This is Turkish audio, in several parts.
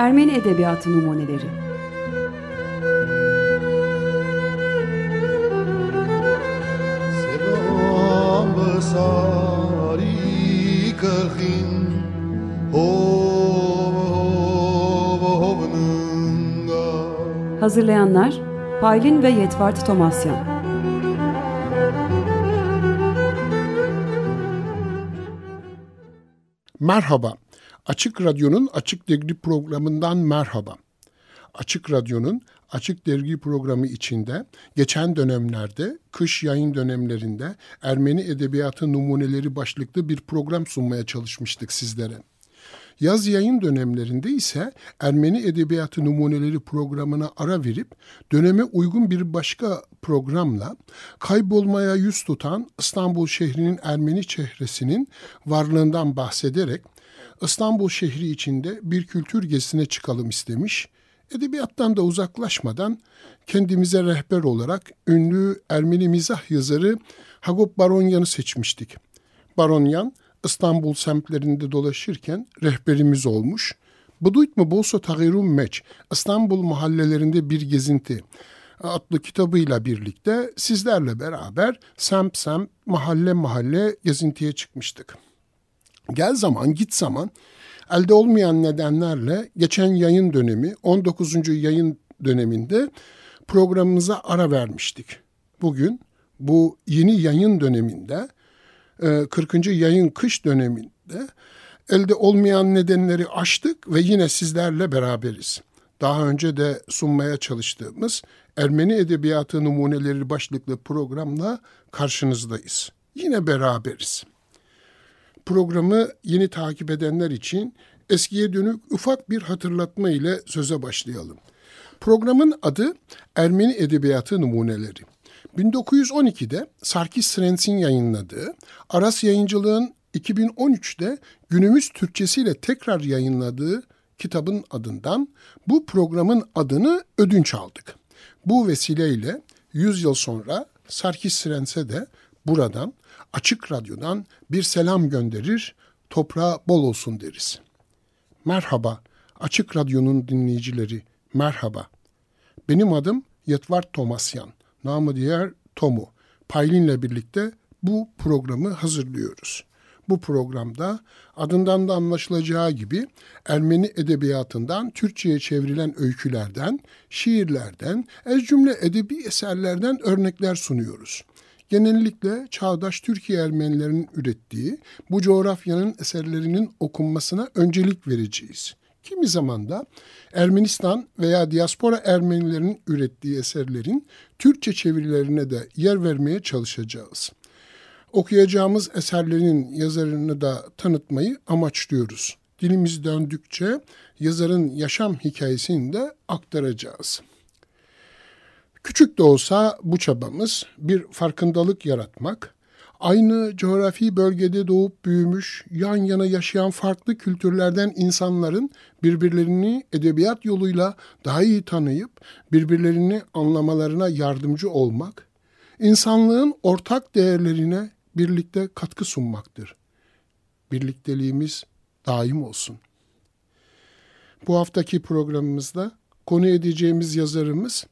Ermeni Edebiyatı Numuneleri Hazırlayanlar Paylin ve Yetvart Tomasyan Merhaba. Açık Radyo'nun Açık Dergi programından merhaba. Açık Radyo'nun Açık Dergi programı içinde geçen dönemlerde kış yayın dönemlerinde Ermeni Edebiyatı Numuneleri başlıklı bir program sunmaya çalışmıştık sizlere. Yaz yayın dönemlerinde ise Ermeni Edebiyatı Numuneleri programına ara verip döneme uygun bir başka programla kaybolmaya yüz tutan İstanbul şehrinin Ermeni çehresinin varlığından bahsederek İstanbul şehri içinde bir kültür gezisine çıkalım istemiş. Edebiyattan da uzaklaşmadan kendimize rehber olarak ünlü Ermeni mizah yazarı Hagop Baronyan'ı seçmiştik. Baronyan İstanbul semtlerinde dolaşırken rehberimiz olmuş. Buduyt mu bolsa tagirum meç, İstanbul mahallelerinde bir gezinti adlı kitabıyla birlikte sizlerle beraber semt semt, mahalle mahalle gezintiye çıkmıştık. Gel zaman git zaman elde olmayan nedenlerle geçen yayın dönemi 19. yayın döneminde programımıza ara vermiştik. Bugün bu yeni yayın döneminde 40. E, yayın kış döneminde elde olmayan nedenleri aştık ve yine sizlerle beraberiz. Daha önce de sunmaya çalıştığımız Ermeni Edebiyatı Numuneleri başlıklı programla karşınızdayız. Yine beraberiz. Programı yeni takip edenler için eskiye dönük ufak bir hatırlatma ile söze başlayalım. Programın adı Ermeni Edebiyatı Numuneleri. 1912'de Sarkis Srens'in yayınladığı, Aras Yayıncılığın 2013'te günümüz Türkçesiyle tekrar yayınladığı kitabın adından bu programın adını ödünç aldık. Bu vesileyle 100 yıl sonra Sarkis Srens'e de buradan Açık Radyo'dan bir selam gönderir, toprağa bol olsun deriz. Merhaba, Açık Radyo'nun dinleyicileri, merhaba. Benim adım Yetvart Tomasyan namı diğer Tomu. Paylin'le birlikte bu programı hazırlıyoruz. Bu programda adından da anlaşılacağı gibi Ermeni edebiyatından Türkçe'ye çevrilen öykülerden, şiirlerden, ez cümle edebi eserlerden örnekler sunuyoruz. Genellikle çağdaş Türkiye Ermenilerinin ürettiği bu coğrafyanın eserlerinin okunmasına öncelik vereceğiz. Kimi zaman da Ermenistan veya diaspora Ermenilerinin ürettiği eserlerin Türkçe çevirilerine de yer vermeye çalışacağız. Okuyacağımız eserlerin yazarını da tanıtmayı amaçlıyoruz. Dilimiz döndükçe yazarın yaşam hikayesini de aktaracağız. Küçük de olsa bu çabamız bir farkındalık yaratmak, aynı coğrafi bölgede doğup büyümüş, yan yana yaşayan farklı kültürlerden insanların birbirlerini edebiyat yoluyla daha iyi tanıyıp birbirlerini anlamalarına yardımcı olmak, insanlığın ortak değerlerine birlikte katkı sunmaktır. Birlikteliğimiz daim olsun. Bu haftaki programımızda konu edeceğimiz yazarımız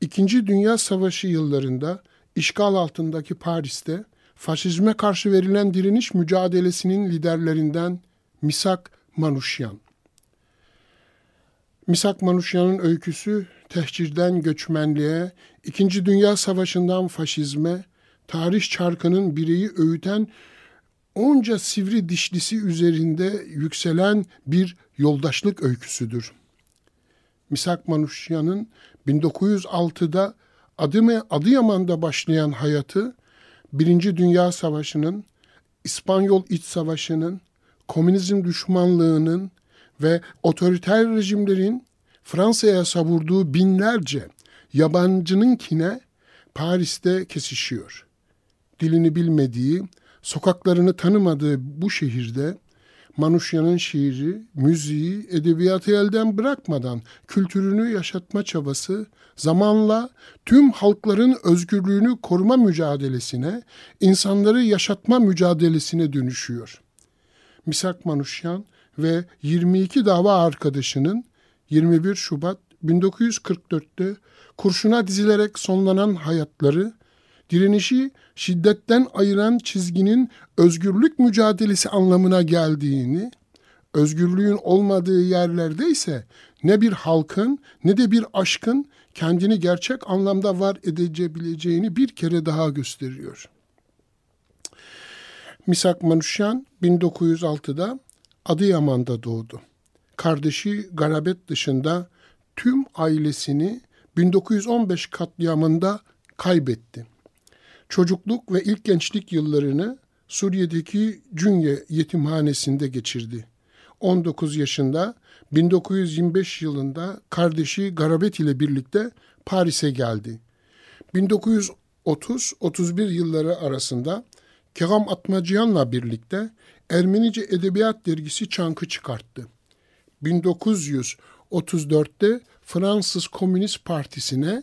İkinci Dünya Savaşı yıllarında işgal altındaki Paris'te faşizme karşı verilen direniş mücadelesinin liderlerinden Misak Manuşyan. Misak Manuşyan'ın öyküsü tehcirden göçmenliğe, İkinci Dünya Savaşı'ndan faşizme, tarih çarkının bireyi öğüten onca sivri dişlisi üzerinde yükselen bir yoldaşlık öyküsüdür. Misak Manuşyan'ın 1906'da Adıyaman'da başlayan hayatı Birinci Dünya Savaşı'nın, İspanyol İç Savaşı'nın, komünizm düşmanlığının ve otoriter rejimlerin Fransa'ya savurduğu binlerce yabancınınkine Paris'te kesişiyor. Dilini bilmediği, sokaklarını tanımadığı bu şehirde Manuşya'nın şiiri, müziği, edebiyatı elden bırakmadan kültürünü yaşatma çabası zamanla tüm halkların özgürlüğünü koruma mücadelesine, insanları yaşatma mücadelesine dönüşüyor. Misak Manuşyan ve 22 dava arkadaşının 21 Şubat 1944'te kurşuna dizilerek sonlanan hayatları, direnişi şiddetten ayıran çizginin özgürlük mücadelesi anlamına geldiğini, özgürlüğün olmadığı yerlerde ise ne bir halkın ne de bir aşkın kendini gerçek anlamda var edebileceğini bir kere daha gösteriyor. Misak Manuşyan 1906'da Adıyaman'da doğdu. Kardeşi garabet dışında tüm ailesini 1915 katliamında kaybetti. Çocukluk ve ilk gençlik yıllarını Suriye'deki Cünye yetimhanesinde geçirdi. 19 yaşında 1925 yılında kardeşi Garabet ile birlikte Paris'e geldi. 1930-31 yılları arasında Kerem Atmacıyan'la birlikte Ermenice Edebiyat Dergisi Çankı çıkarttı. 1934'te Fransız Komünist Partisi'ne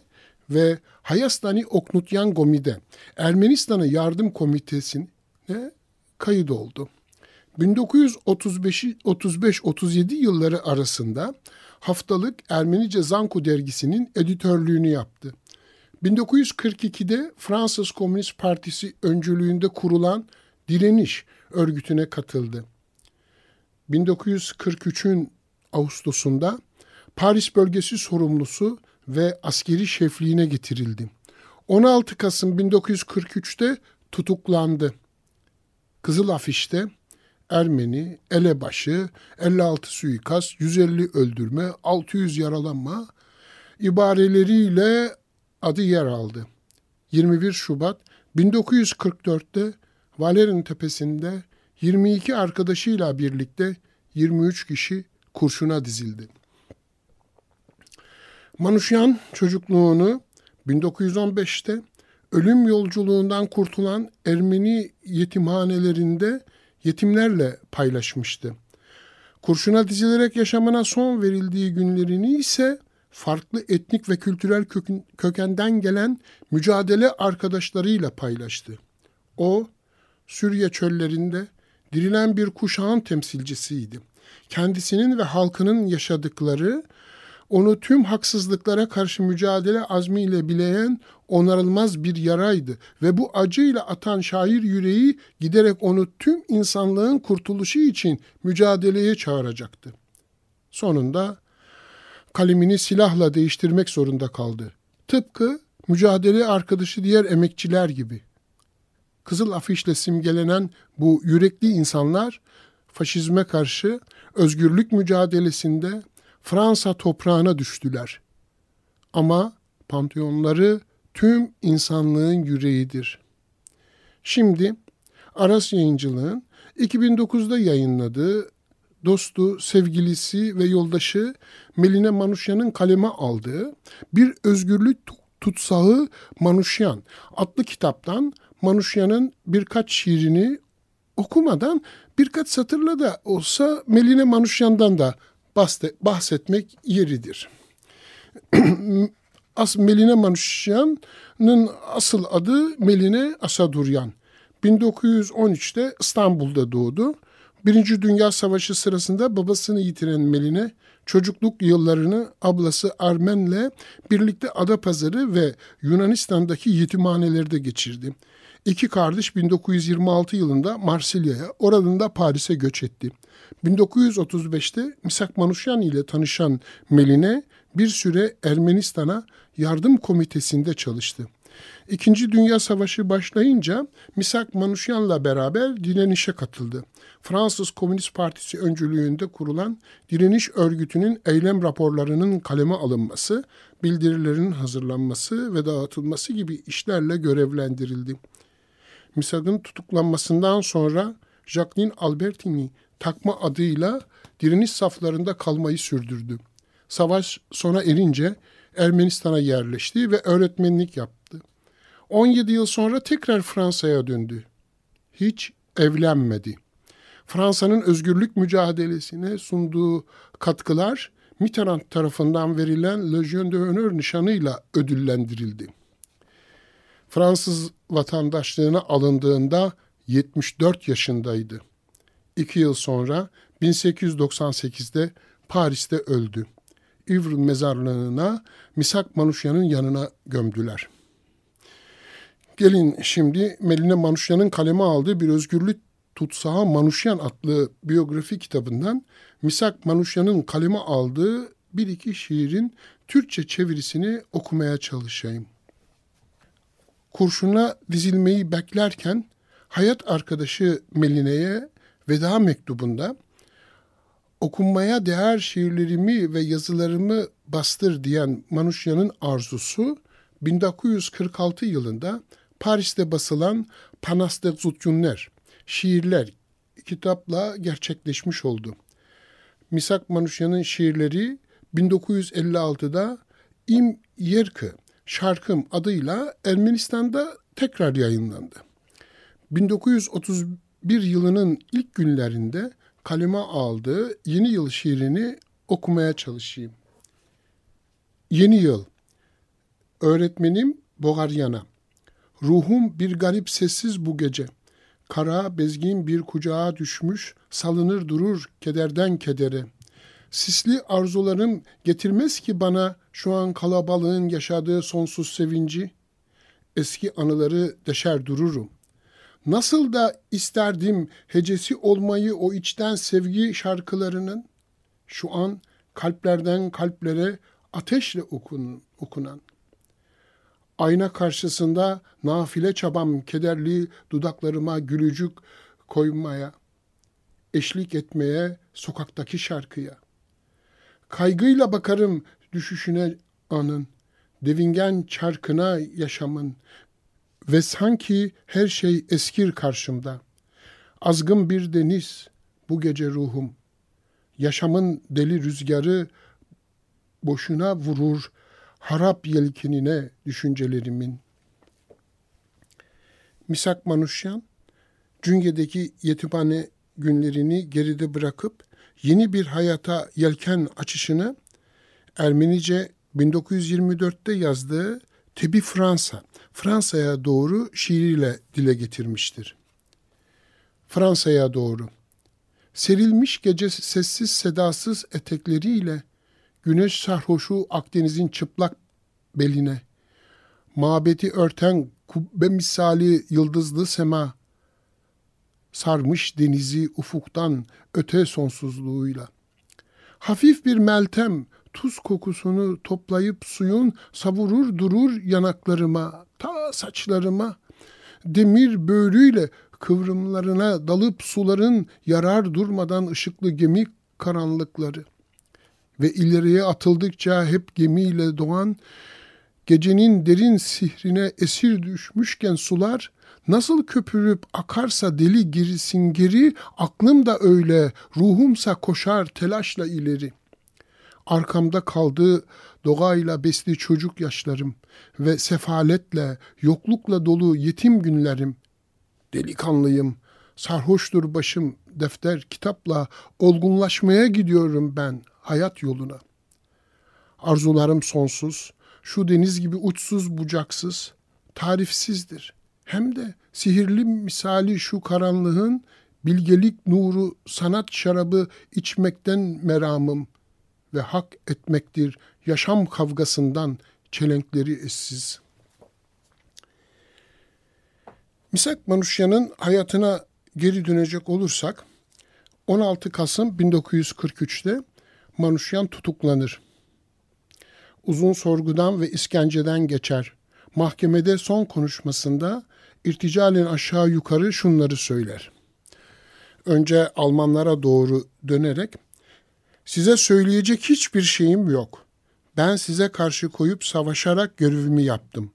ve Hayastani Oknutyan Gomi'de Ermenistan'a Yardım Komitesi'ne kayıt oldu. 1935-37 yılları arasında haftalık Ermenice Zanku dergisinin editörlüğünü yaptı. 1942'de Fransız Komünist Partisi öncülüğünde kurulan Direniş örgütüne katıldı. 1943'ün Ağustos'unda Paris bölgesi sorumlusu ve askeri şefliğine getirildi. 16 Kasım 1943'te tutuklandı. Kızıl Afiş'te Ermeni, elebaşı, 56 suikast, 150 öldürme, 600 yaralanma ibareleriyle adı yer aldı. 21 Şubat 1944'te Valerin Tepesi'nde 22 arkadaşıyla birlikte 23 kişi kurşuna dizildi. Manuşyan çocukluğunu 1915'te ölüm yolculuğundan kurtulan Ermeni yetimhanelerinde yetimlerle paylaşmıştı. Kurşuna dizilerek yaşamına son verildiği günlerini ise farklı etnik ve kültürel kökenden gelen mücadele arkadaşlarıyla paylaştı. O, Suriye çöllerinde dirilen bir kuşağın temsilcisiydi. Kendisinin ve halkının yaşadıkları onu tüm haksızlıklara karşı mücadele azmiyle bileyen onarılmaz bir yaraydı ve bu acıyla atan şair yüreği giderek onu tüm insanlığın kurtuluşu için mücadeleye çağıracaktı. Sonunda kalemini silahla değiştirmek zorunda kaldı. Tıpkı mücadele arkadaşı diğer emekçiler gibi. Kızıl afişle simgelenen bu yürekli insanlar faşizme karşı özgürlük mücadelesinde Fransa toprağına düştüler. Ama pantiyonları tüm insanlığın yüreğidir. Şimdi Aras Yayıncılığın 2009'da yayınladığı dostu, sevgilisi ve yoldaşı Meline Manuşyan'ın kaleme aldığı Bir Özgürlük Tutsağı Manuşyan adlı kitaptan Manuşyan'ın birkaç şiirini okumadan birkaç satırla da olsa Meline Manuşyan'dan da bahsetmek yeridir. As Meline Manuşyan'ın asıl adı Meline Asaduryan. 1913'te İstanbul'da doğdu. Birinci Dünya Savaşı sırasında babasını yitiren Meline, çocukluk yıllarını ablası Armen'le birlikte Adapazarı ve Yunanistan'daki yetimhanelerde geçirdi. İki kardeş 1926 yılında Marsilya'ya, oradan da Paris'e göç etti. 1935'te Misak Manuşyan ile tanışan Meline bir süre Ermenistan'a yardım komitesinde çalıştı. İkinci Dünya Savaşı başlayınca Misak Manuşyan'la beraber direnişe katıldı. Fransız Komünist Partisi öncülüğünde kurulan direniş örgütünün eylem raporlarının kaleme alınması, bildirilerin hazırlanması ve dağıtılması gibi işlerle görevlendirildi. Misak'ın tutuklanmasından sonra Jacqueline Albertini takma adıyla direniş saflarında kalmayı sürdürdü. Savaş sona erince Ermenistan'a yerleşti ve öğretmenlik yaptı. 17 yıl sonra tekrar Fransa'ya döndü. Hiç evlenmedi. Fransa'nın özgürlük mücadelesine sunduğu katkılar Mitterrand tarafından verilen Legion d'honneur nişanıyla ödüllendirildi. Fransız vatandaşlığına alındığında 74 yaşındaydı. İki yıl sonra 1898'de Paris'te öldü. Ivr mezarlığına Misak Manuşya'nın yanına gömdüler. Gelin şimdi Meline Manuşya'nın kaleme aldığı bir özgürlük tutsağı Manuşyan adlı biyografi kitabından Misak Manuşya'nın kaleme aldığı bir iki şiirin Türkçe çevirisini okumaya çalışayım. Kurşuna dizilmeyi beklerken hayat arkadaşı Meline'ye veda mektubunda okunmaya değer şiirlerimi ve yazılarımı bastır diyen Manuşya'nın arzusu 1946 yılında Paris'te basılan Panas de Zutyunler, şiirler kitapla gerçekleşmiş oldu. Misak Manuşya'nın şiirleri 1956'da İm Yerkı, Şarkım adıyla Ermenistan'da tekrar yayınlandı. 1931 yılının ilk günlerinde kaleme aldığı yeni yıl şiirini okumaya çalışayım. Yeni yıl. Öğretmenim Bogaryana. Ruhum bir garip sessiz bu gece. Kara bezgin bir kucağa düşmüş, salınır durur kederden kedere. Sisli arzularım getirmez ki bana şu an kalabalığın yaşadığı sonsuz sevinci. Eski anıları deşer dururum. Nasıl da isterdim hecesi olmayı o içten sevgi şarkılarının. Şu an kalplerden kalplere ateşle okun, okunan. Ayna karşısında nafile çabam kederli dudaklarıma gülücük koymaya, eşlik etmeye sokaktaki şarkıya. Kaygıyla bakarım düşüşüne anın, devingen çarkına yaşamın ve sanki her şey eskir karşımda. Azgın bir deniz bu gece ruhum. Yaşamın deli rüzgarı boşuna vurur harap yelkenine düşüncelerimin. Misak Manuşyan, Cünge'deki yetimhane günlerini geride bırakıp yeni bir hayata yelken açışını Ermenice 1924'te yazdığı Tebi Fransa, Fransa'ya doğru şiiriyle dile getirmiştir. Fransa'ya doğru. Serilmiş gece sessiz sedasız etekleriyle güneş sarhoşu Akdeniz'in çıplak beline, mabeti örten kubbe misali yıldızlı sema, sarmış denizi ufuktan öte sonsuzluğuyla. Hafif bir meltem tuz kokusunu toplayıp suyun savurur durur yanaklarıma, ta saçlarıma. Demir böğrüyle kıvrımlarına dalıp suların yarar durmadan ışıklı gemi karanlıkları. Ve ileriye atıldıkça hep gemiyle doğan, gecenin derin sihrine esir düşmüşken sular, Nasıl köpürüp akarsa deli gerisin geri, aklım da öyle, ruhumsa koşar telaşla ileri. Arkamda kaldı doğayla besli çocuk yaşlarım ve sefaletle, yoklukla dolu yetim günlerim. Delikanlıyım, sarhoştur başım, defter, kitapla olgunlaşmaya gidiyorum ben hayat yoluna. Arzularım sonsuz, şu deniz gibi uçsuz bucaksız, tarifsizdir. Hem de sihirli misali şu karanlığın bilgelik nuru sanat şarabı içmekten meramım ve hak etmektir yaşam kavgasından çelenkleri eşsiz. Misak Manuşya'nın hayatına geri dönecek olursak 16 Kasım 1943'te Manuşyan tutuklanır. Uzun sorgudan ve iskenceden geçer. Mahkemede son konuşmasında irticalen aşağı yukarı şunları söyler. Önce Almanlara doğru dönerek size söyleyecek hiçbir şeyim yok. Ben size karşı koyup savaşarak görevimi yaptım.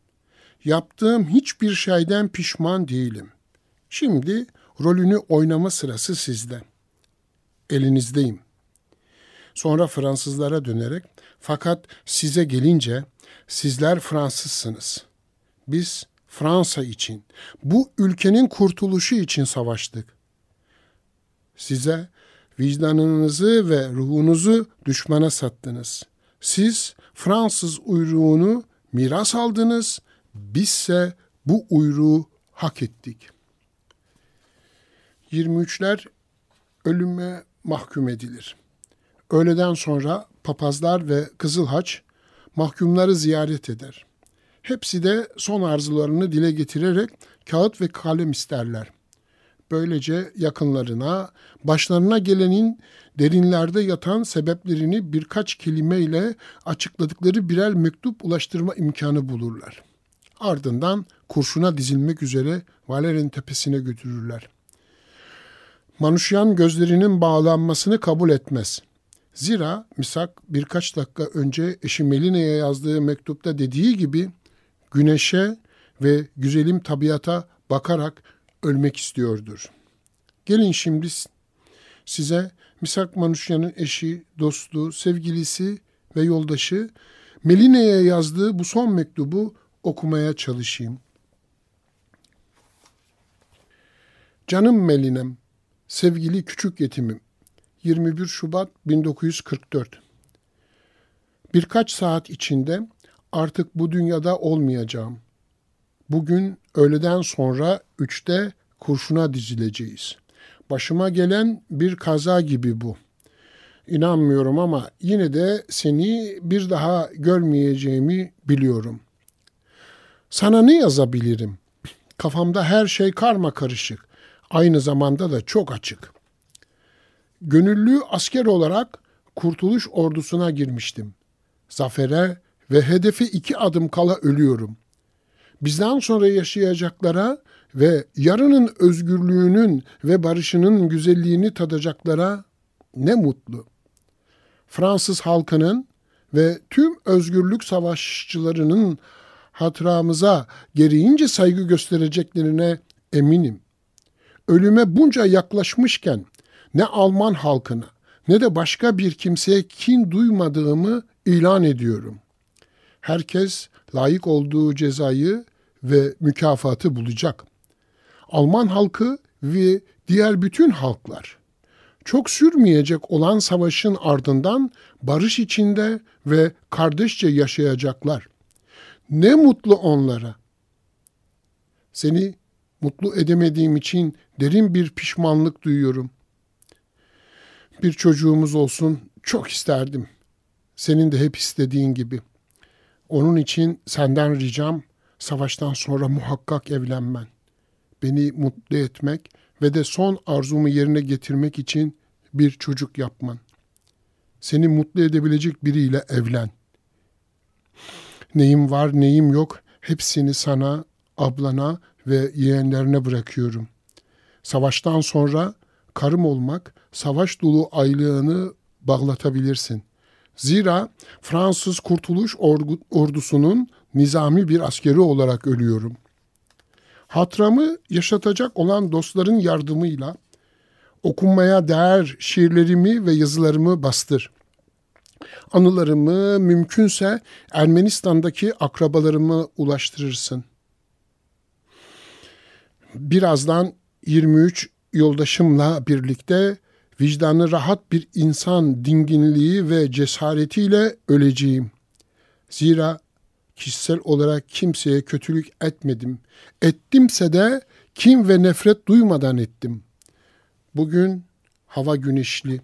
Yaptığım hiçbir şeyden pişman değilim. Şimdi rolünü oynama sırası sizde. Elinizdeyim. Sonra Fransızlara dönerek fakat size gelince sizler Fransızsınız. Biz Fransa için, bu ülkenin kurtuluşu için savaştık. Size vicdanınızı ve ruhunuzu düşmana sattınız. Siz Fransız uyruğunu miras aldınız, bizse bu uyruğu hak ettik. 23'ler ölüme mahkum edilir. Öğleden sonra papazlar ve Kızıl Haç mahkumları ziyaret eder. Hepsi de son arzularını dile getirerek kağıt ve kalem isterler. Böylece yakınlarına, başlarına gelenin derinlerde yatan sebeplerini birkaç kelimeyle açıkladıkları birer mektup ulaştırma imkanı bulurlar. Ardından kurşuna dizilmek üzere Valerian tepesine götürürler. Manuşyan gözlerinin bağlanmasını kabul etmez. Zira Misak birkaç dakika önce eşi Meline'ye yazdığı mektupta dediği gibi güneşe ve güzelim tabiata bakarak ölmek istiyordur. Gelin şimdi size Misak Manuşya'nın eşi, dostu, sevgilisi ve yoldaşı Meline'ye yazdığı bu son mektubu okumaya çalışayım. Canım Melinem, sevgili küçük yetimim. 21 Şubat 1944 Birkaç saat içinde artık bu dünyada olmayacağım. Bugün öğleden sonra üçte kurşuna dizileceğiz. Başıma gelen bir kaza gibi bu. İnanmıyorum ama yine de seni bir daha görmeyeceğimi biliyorum. Sana ne yazabilirim? Kafamda her şey karma karışık. Aynı zamanda da çok açık. Gönüllü asker olarak Kurtuluş Ordusu'na girmiştim. Zafere ve hedefe iki adım kala ölüyorum. Bizden sonra yaşayacaklara ve yarının özgürlüğünün ve barışının güzelliğini tadacaklara ne mutlu. Fransız halkının ve tüm özgürlük savaşçılarının hatıramıza gereğince saygı göstereceklerine eminim. Ölüme bunca yaklaşmışken ne Alman halkına ne de başka bir kimseye kin duymadığımı ilan ediyorum. Herkes layık olduğu cezayı ve mükafatı bulacak. Alman halkı ve diğer bütün halklar çok sürmeyecek olan savaşın ardından barış içinde ve kardeşçe yaşayacaklar. Ne mutlu onlara. Seni mutlu edemediğim için derin bir pişmanlık duyuyorum. Bir çocuğumuz olsun çok isterdim. Senin de hep istediğin gibi. Onun için senden ricam savaştan sonra muhakkak evlenmen. Beni mutlu etmek ve de son arzumu yerine getirmek için bir çocuk yapman. Seni mutlu edebilecek biriyle evlen. Neyim var neyim yok hepsini sana, ablana ve yeğenlerine bırakıyorum. Savaştan sonra karım olmak, savaş dolu aylığını bağlatabilirsin. Zira Fransız Kurtuluş Ordusu'nun nizami bir askeri olarak ölüyorum. Hatramı yaşatacak olan dostların yardımıyla okunmaya değer şiirlerimi ve yazılarımı bastır. Anılarımı mümkünse Ermenistan'daki akrabalarımı ulaştırırsın. Birazdan 23 yoldaşımla birlikte vicdanı rahat bir insan dinginliği ve cesaretiyle öleceğim. Zira kişisel olarak kimseye kötülük etmedim. Ettimse de kim ve nefret duymadan ettim. Bugün hava güneşli.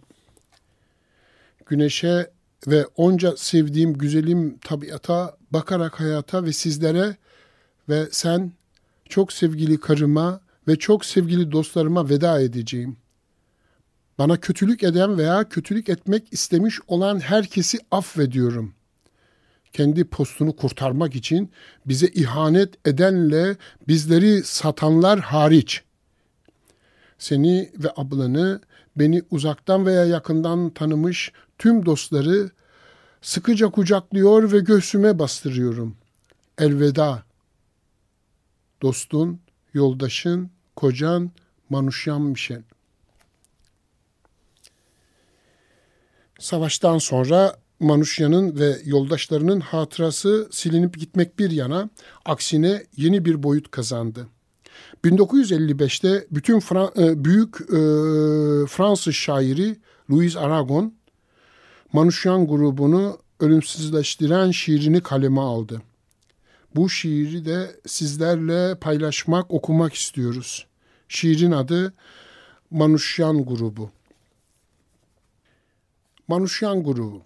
Güneşe ve onca sevdiğim güzelim tabiata bakarak hayata ve sizlere ve sen çok sevgili karıma ve çok sevgili dostlarıma veda edeceğim. Bana kötülük eden veya kötülük etmek istemiş olan herkesi affediyorum. Kendi postunu kurtarmak için bize ihanet edenle bizleri satanlar hariç. Seni ve ablanı, beni uzaktan veya yakından tanımış tüm dostları sıkıca kucaklıyor ve göğsüme bastırıyorum. Elveda. Dostun, yoldaşın, kocan Manuşyan Michel. Savaştan sonra Manuşya'nın ve yoldaşlarının hatırası silinip gitmek bir yana, aksine yeni bir boyut kazandı. 1955'te bütün Fra e, büyük e, Fransız şairi Louis Aragon, Manuşyan grubunu ölümsüzleştiren şiirini kaleme aldı. Bu şiiri de sizlerle paylaşmak, okumak istiyoruz. Şiirin adı Manuşyan Grubu. Manuşyan Grubu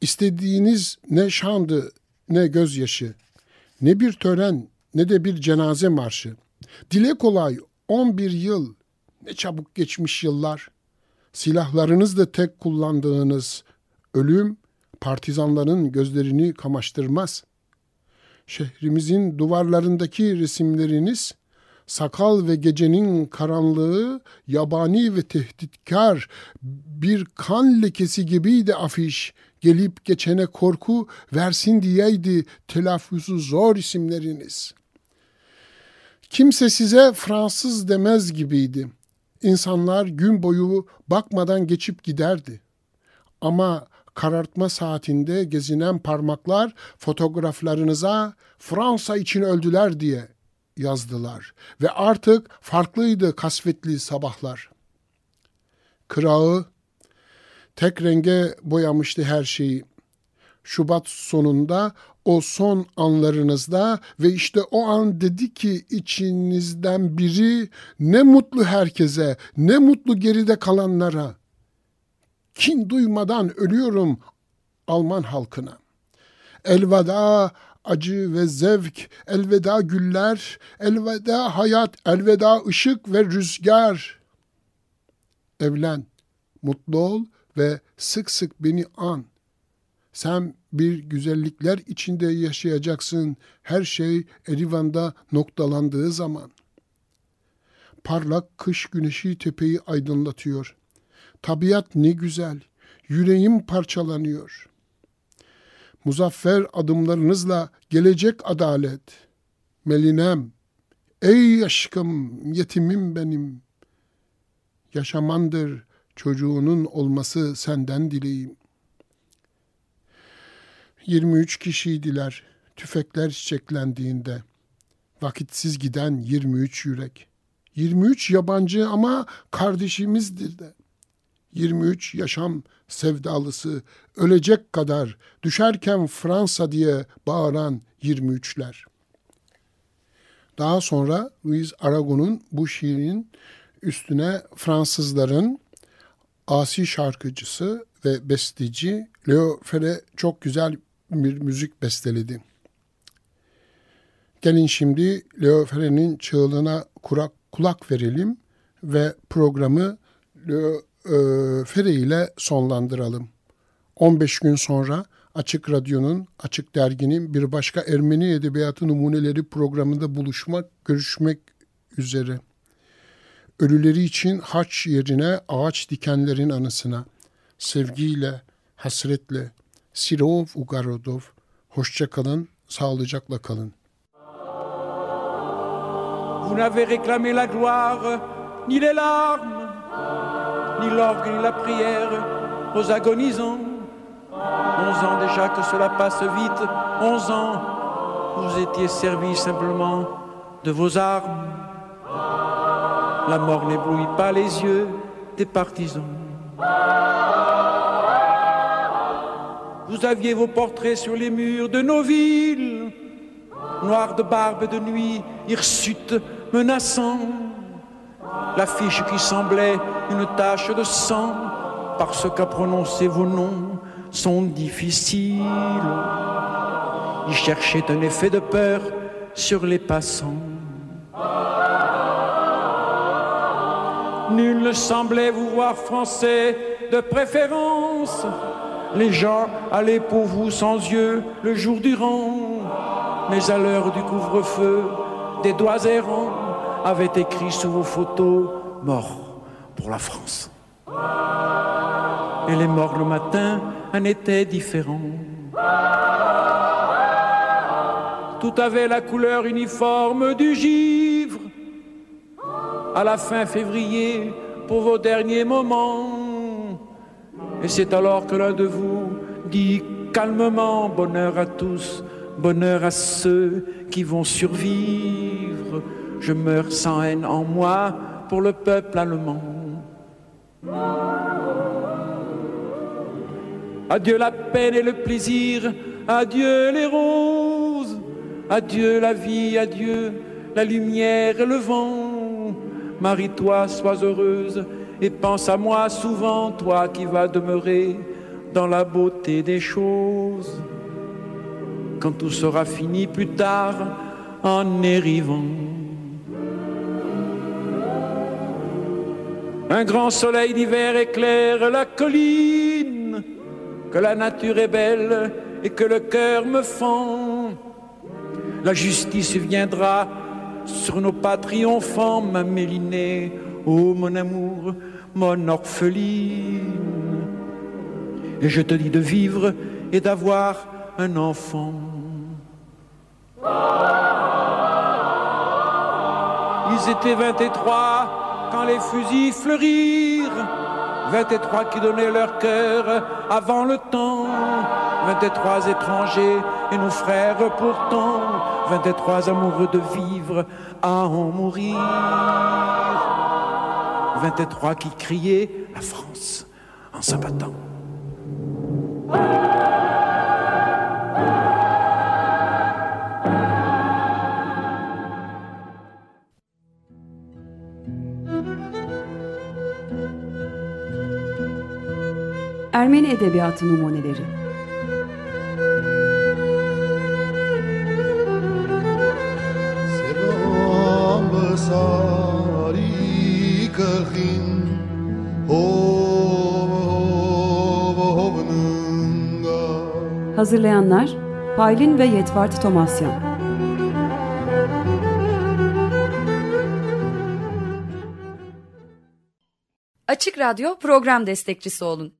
İstediğiniz ne şandı ne gözyaşı, ne bir tören ne de bir cenaze marşı. Dile kolay 11 yıl, ne çabuk geçmiş yıllar. Silahlarınız da tek kullandığınız ölüm partizanların gözlerini kamaştırmaz. Şehrimizin duvarlarındaki resimleriniz sakal ve gecenin karanlığı yabani ve tehditkar bir kan lekesi gibiydi afiş. Gelip geçene korku versin diyeydi telaffuzu zor isimleriniz. Kimse size Fransız demez gibiydi. İnsanlar gün boyu bakmadan geçip giderdi. Ama karartma saatinde gezinen parmaklar fotoğraflarınıza Fransa için öldüler diye yazdılar ve artık farklıydı kasvetli sabahlar. Kırağı tek renge boyamıştı her şeyi. Şubat sonunda o son anlarınızda ve işte o an dedi ki içinizden biri ne mutlu herkese, ne mutlu geride kalanlara. Kin duymadan ölüyorum Alman halkına. Elveda acı ve zevk, elveda güller, elveda hayat, elveda ışık ve rüzgar. Evlen, mutlu ol ve sık sık beni an. Sen bir güzellikler içinde yaşayacaksın her şey Erivan'da noktalandığı zaman. Parlak kış güneşi tepeyi aydınlatıyor. Tabiat ne güzel, yüreğim parçalanıyor. Muzaffer adımlarınızla gelecek adalet. Melinem, ey aşkım, yetimim benim. Yaşamandır çocuğunun olması senden dileğim. 23 kişiydiler tüfekler çiçeklendiğinde. Vakitsiz giden 23 yürek. 23 yabancı ama kardeşimizdir de. 23 yaşam sevdalısı ölecek kadar düşerken Fransa diye bağıran 23'ler. Daha sonra Louis Aragon'un bu şiirin üstüne Fransızların asi şarkıcısı ve besteci Leo Ferre çok güzel bir müzik besteledi. Gelin şimdi Leo Ferre'nin çığlığına kurak, kulak verelim ve programı Leo e, Ferre ile sonlandıralım. 15 gün sonra Açık Radyo'nun, Açık Dergi'nin bir başka Ermeni Edebiyatı Numuneleri programında buluşmak, görüşmek üzere. Ölüleri için haç yerine ağaç dikenlerin anısına, sevgiyle, hasretle, Sirov Ugarodov, hoşça kalın, sağlıcakla kalın. Vous n'avez réclamé la gloire, ni les larmes, ni l'orgue, ni la prière aux agonisants. Onze ans déjà que cela passe vite, onze ans, vous étiez servis simplement de vos armes. La mort n'éblouit pas les yeux des partisans. Vous aviez vos portraits sur les murs de nos villes, noirs de barbe de nuit, hirsutes, menaçants. L'affiche qui semblait une tache de sang, parce qu'à prononcer vos noms sont difficiles. Ils cherchaient un effet de peur sur les passants. Nul ne semblait vous voir français de préférence. Les gens allaient pour vous sans yeux le jour durant. Mais à l'heure du couvre-feu, des doigts errants avaient écrit sous vos photos Mort pour la France. Et les morts le matin en étaient différents. Tout avait la couleur uniforme du givre. À la fin février, pour vos derniers moments. Et c'est alors que l'un de vous dit calmement bonheur à tous, bonheur à ceux qui vont survivre. Je meurs sans haine en moi pour le peuple allemand. Adieu la peine et le plaisir, adieu les roses, adieu la vie, adieu la lumière et le vent. Marie-toi, sois heureuse et pense à moi souvent, toi qui vas demeurer dans la beauté des choses. Quand tout sera fini plus tard en érivant. Un grand soleil d'hiver éclaire la colline, que la nature est belle et que le cœur me fend. La justice viendra sur nos pas triomphants, ma mélinée, ô mon amour, mon orpheline. Et je te dis de vivre et d'avoir un enfant. Ils étaient 23 quand les fusils fleurirent. 23 qui donnaient leur cœur avant le temps. 23 étrangers et nos frères pourtant. 23 amoureux de vivre à en mourir. 23 qui criaient la France en s'abattant. Ermeni Edebiyatı Numuneleri. Hazırlayanlar Paylin ve Yetvart Tomasyan. Açık Radyo program destekçisi olun.